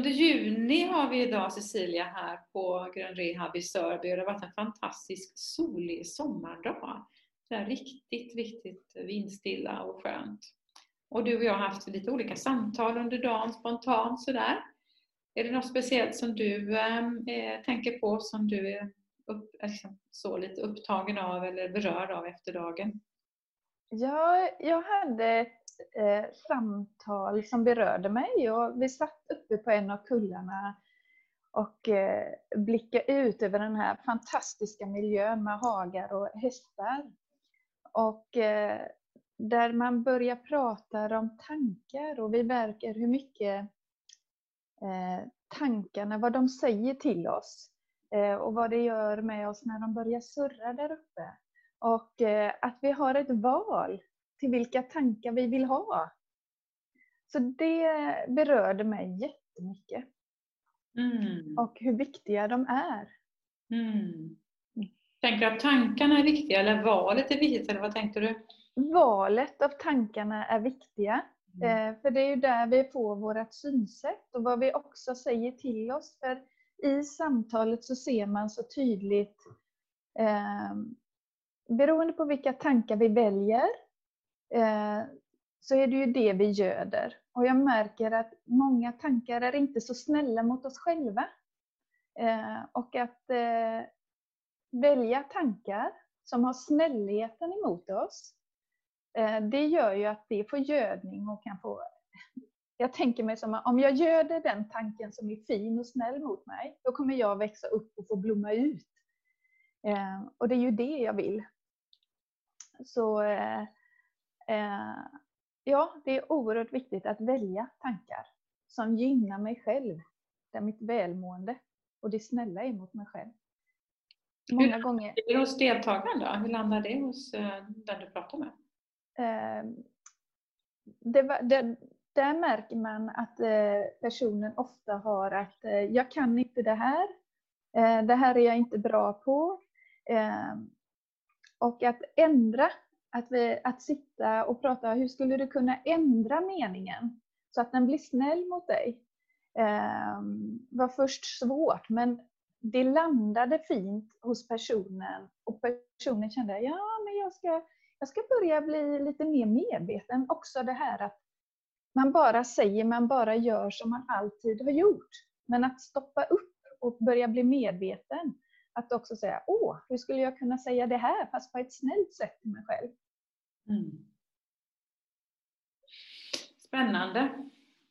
8 juni har vi idag Cecilia här på Grön Rehab i Sörby och det har varit en fantastisk solig sommardag. Det är riktigt, riktigt vindstilla och skönt. Och du och jag har haft lite olika samtal under dagen spontant sådär. Är det något speciellt som du ehm, eh, tänker på som du är upp, liksom, så lite upptagen av eller berörd av efter dagen? Ja, jag hade ett eh, samtal som berörde mig och vi satt uppe på en av kullarna och eh, blickade ut över den här fantastiska miljön med hagar och hästar. Och eh, där man börjar prata om tankar och vi märker hur mycket eh, tankarna, vad de säger till oss eh, och vad det gör med oss när de börjar surra där uppe. Och eh, att vi har ett val till vilka tankar vi vill ha. Så det berörde mig jättemycket. Mm. Och hur viktiga de är. Mm. Tänker du att tankarna är viktiga eller valet är viktigt? Eller vad tänkte du? Valet av tankarna är viktiga. Mm. Eh, för det är ju där vi får vårt synsätt och vad vi också säger till oss. För i samtalet så ser man så tydligt eh, beroende på vilka tankar vi väljer eh, så är det ju det vi göder. Och jag märker att många tankar är inte så snälla mot oss själva. Eh, och att eh, välja tankar som har snällheten emot oss, eh, det gör ju att det får gödning och kan få jag tänker mig som att om jag göder den tanken som är fin och snäll mot mig, då kommer jag växa upp och få blomma ut. Eh, och det är ju det jag vill. Så eh, eh, ja, det är oerhört viktigt att välja tankar som gynnar mig själv, där mitt välmående och det snälla är mot mig själv. Många Hur gånger... Är det hos deltagaren då? Hur landar det hos eh, den du pratar med? Eh, det, det, där märker man att eh, personen ofta har att jag kan inte det här, det här är jag inte bra på. Och att ändra, att, vi, att sitta och prata, hur skulle du kunna ändra meningen så att den blir snäll mot dig? Eh, var först svårt, men det landade fint hos personen och personen kände, ja men jag ska, jag ska börja bli lite mer medveten. Också det här att man bara säger, man bara gör som man alltid har gjort. Men att stoppa upp och börja bli medveten att också säga, åh, hur skulle jag kunna säga det här fast på ett snällt sätt till mig själv? Mm. Spännande.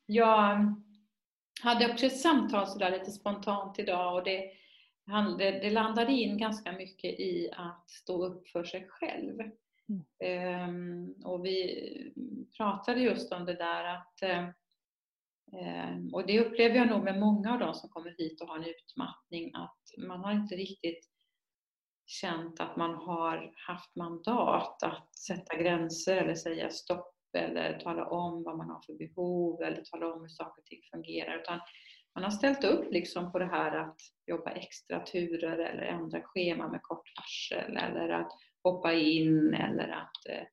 Jag hade också ett samtal sådär lite spontant idag och det, det landade in ganska mycket i att stå upp för sig själv. Mm. Um, och vi pratade just om det där att Ehm, Ehm, och det upplever jag nog med många av de som kommer hit och har en utmattning att man har inte riktigt känt att man har haft mandat att sätta gränser eller säga stopp eller tala om vad man har för behov eller tala om hur saker och ting fungerar. Utan man har ställt upp liksom på det här att jobba extra turer eller ändra schema med kort varsel eller att hoppa in eller att eh,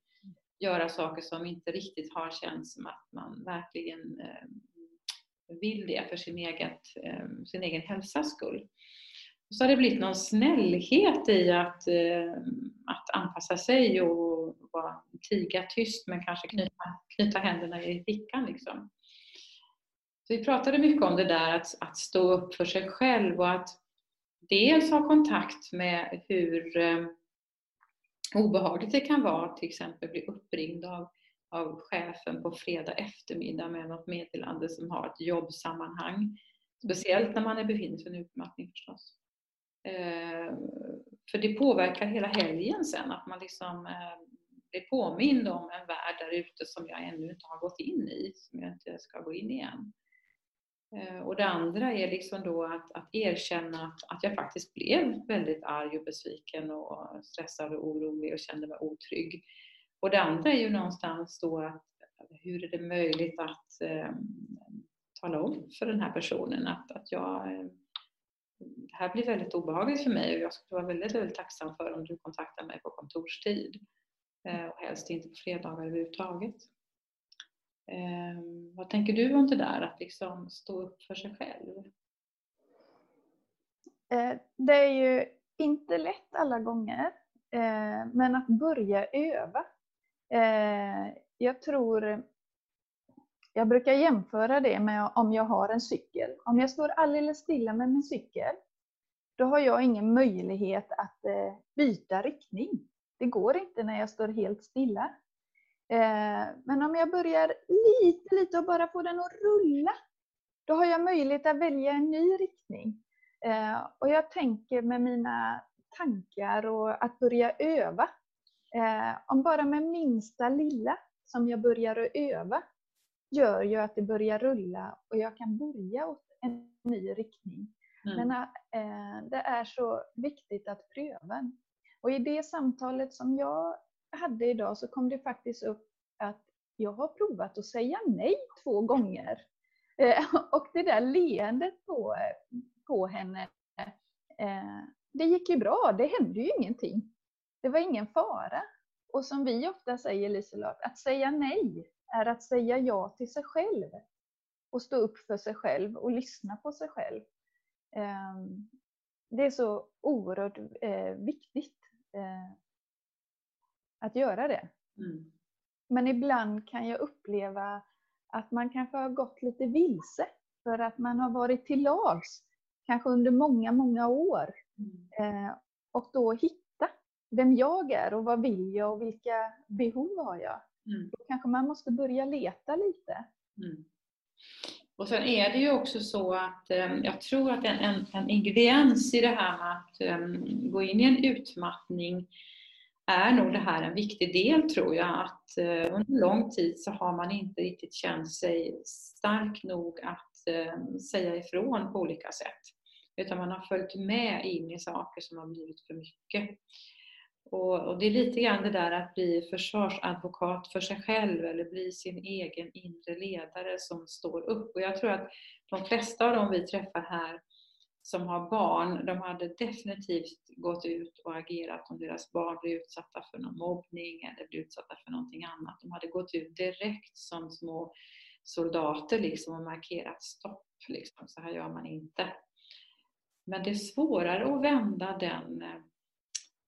göra saker som inte riktigt har känts som att man verkligen eh, vill det för sin, eget, eh, sin egen hälsas skull. Så har det blivit någon snällhet i att, eh, att anpassa sig och vara, tiga tyst men kanske knyta, knyta händerna i fickan. Liksom. Så vi pratade mycket om det där att, att stå upp för sig själv och att dels ha kontakt med hur eh, obehagligt det kan vara till exempel bli uppringd av av chefen på fredag eftermiddag med något meddelande som har ett jobbsammanhang. Speciellt när man befinner sig i en utmattning förstås. Eh, för det påverkar hela helgen sen, att man liksom eh, blir påmind om en värld där ute som jag ännu inte har gått in i, som jag inte ska gå in i än. Eh, och det andra är liksom då att, att erkänna att, att jag faktiskt blev väldigt arg och besviken och stressad och orolig och kände mig otrygg. Och det andra är ju någonstans då att hur är det möjligt att eh, tala om för den här personen att, att jag eh, det här blir väldigt obehagligt för mig och jag skulle vara väldigt, väldigt tacksam för om du kontaktar mig på kontorstid. Eh, och helst inte på fredagar överhuvudtaget. Eh, vad tänker du om det där, att liksom stå upp för sig själv? Eh, det är ju inte lätt alla gånger, eh, men att börja öva. Eh, jag tror, jag brukar jämföra det med om jag har en cykel. Om jag står alldeles stilla med min cykel, då har jag ingen möjlighet att eh, byta riktning. Det går inte när jag står helt stilla. Eh, men om jag börjar lite, lite och bara får den att rulla, då har jag möjlighet att välja en ny riktning. Eh, och jag tänker med mina tankar och att börja öva. Eh, om bara med minsta lilla som jag börjar att öva gör ju att det börjar rulla och jag kan börja åt en ny riktning. Mm. Men eh, det är så viktigt att pröva. Och i det samtalet som jag hade idag så kom det faktiskt upp att jag har provat att säga nej två gånger. Och det där leendet på, på henne. Eh, det gick ju bra, det hände ju ingenting. Det var ingen fara. Och som vi ofta säger Liselott, att säga nej är att säga ja till sig själv. Och stå upp för sig själv och lyssna på sig själv. Ehm, det är så oerhört eh, viktigt eh, att göra det. Mm. Men ibland kan jag uppleva att man kanske har gått lite vilse för att man har varit till lags kanske under många, många år. Mm. Eh, och då hitta vem jag är och vad vill jag och vilka behov har jag. Mm. Då kanske man måste börja leta lite. Mm. Och sen är det ju också så att eh, jag tror att en, en, en, ingrediens i det här med att eh, gå in i en utmattning är nog det här en viktig del tror jag. Att eh, under lång tid så har man inte riktigt känt sig stark nog att eh, säga ifrån på olika sätt. Utan man har följt med in i saker som har blivit för mycket. Och, och, det är lite grann det där att bli försvarsadvokat för sig själv eller bli sin egen inre ledare som står upp. Och jag tror att de flesta av dem vi träffar här som har barn, de hade definitivt gått ut och agerat om deras barn blev utsatta för någon mobbning eller blev utsatta för någonting annat. De hade gått ut direkt som små soldater liksom och markerat stopp. Liksom. Så här gör man inte. Men det är svårare att vända den, eh,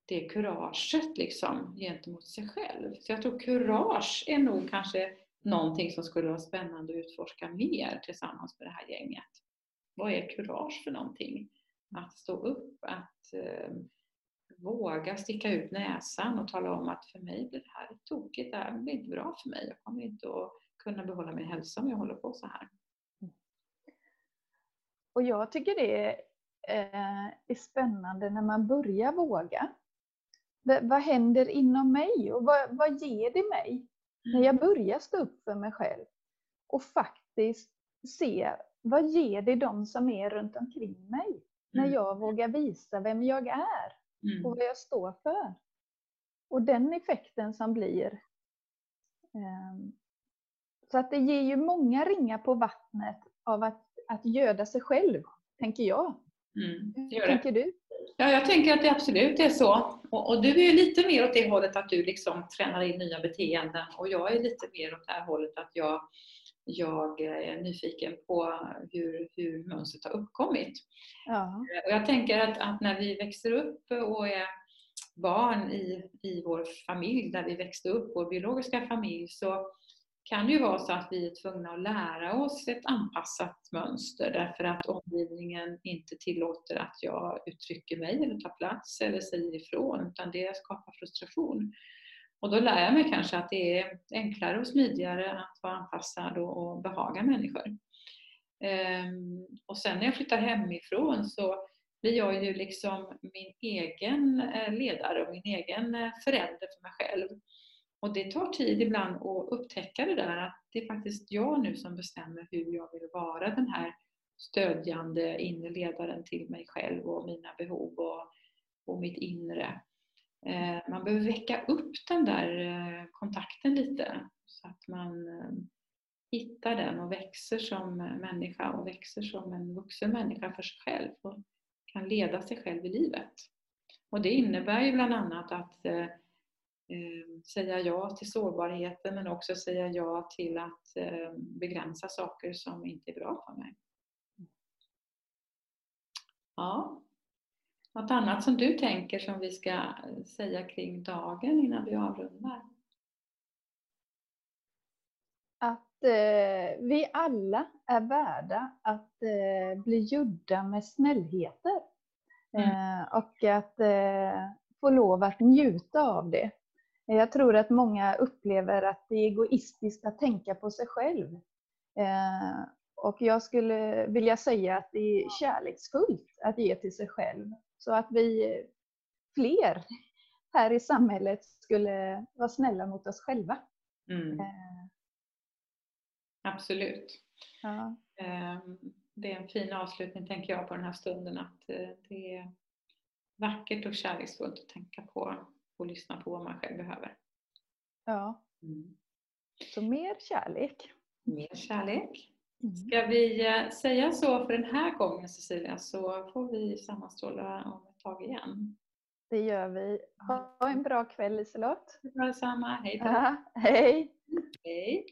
det kuraget liksom, gentemot sig själv. Så jag tror kurage är nog kanske någonting som skulle vara spännande att utforska mer tillsammans med det här gänget. Vad är kurage för någonting? Att stå upp, att eh, våga sticka ut näsan och tala om att för mig blir det här tokigt, det här blir inte bra för mig. Jag kommer inte att kunna behålla min hälsa om jag håller på så här. Och jag tycker det är eh, spännande när man börjar våga. Vad händer inom mig och vad, vad ger det mig mm. när jag börjar stå upp för mig själv? Och faktiskt se vad ger det de som är runt omkring mig mm. när jag vågar visa vem jag är mm. och vad jag står för. Och den effekten som blir. Ehm, så att det ger ju många ringar på vattnet av att, att göda sig själv, tänker jag. Mm, Hur tänker du? Ja, jag tänker att det absolut är så. Och, och, du är ju lite mer åt det hållet att du liksom tränar in nya beteenden och jag är lite mer åt det här hållet att jag, jag är nyfiken på hur, hur mönstret har uppkommit. Ja. Och jag tänker att, att, när vi växer upp och är barn i, i vår familj, där vi växte upp, vår biologiska familj, så kan ju vara så att vi är tvungna att lära oss ett anpassat mönster därför att omgivningen inte tillåter att jag uttrycker mig eller tar plats eller säger ifrån utan det skapar frustration. Och då lär jag mig kanske att det är enklare och smidigare att vara anpassad och, behaga människor. Ehm, och sen när jag flyttar hemifrån så blir jag ju liksom min egen eh, ledare och min egen eh, förälder för mig själv. Och det tar tid ibland att upptäcka det där att det är faktiskt jag nu som bestämmer hur jag vill vara den här stödjande inre ledaren till mig själv och mina behov och, och mitt inre. Eh, man behöver väcka upp den där eh, kontakten lite så att man eh, hittar den och växer som människa och växer som en vuxen människa för sig själv och kan leda sig själv i livet. Och det innebär ju bland annat att eh, säga ja till sårbarheten men också säga ja till att eh, begränsa saker som inte är bra för mig. Ja. Något annat som du tänker som vi ska säga kring dagen innan vi avrundar? Att eh, vi alla är värda att eh, bli gjorda med snällheter. Mm. Eh, och att eh, få lov att njuta av det. Jag tror att många upplever att det är egoistiskt att tänka på sig själv. Eh, och jag skulle vilja säga att det är kärleksfullt att ge till sig själv. Så att vi fler här i samhället skulle vara snälla mot oss själva. Mm. Eh. Absolut. Ja. Ehm, det är en fin avslutning tänker jag på den här stunden att eh, det är vackert och kärleksfullt att tänka på och lyssna på vad man själv behöver. Ja. Mm. Så mer kärlek. Mer kärlek. Mm. Ska vi eh, säga så för den här gången Cecilia så får vi sammanstråla om ett tag igen. Det gör vi. Ha en bra kväll Liselott. Detsamma. Hej då. Ja, hej. Hej.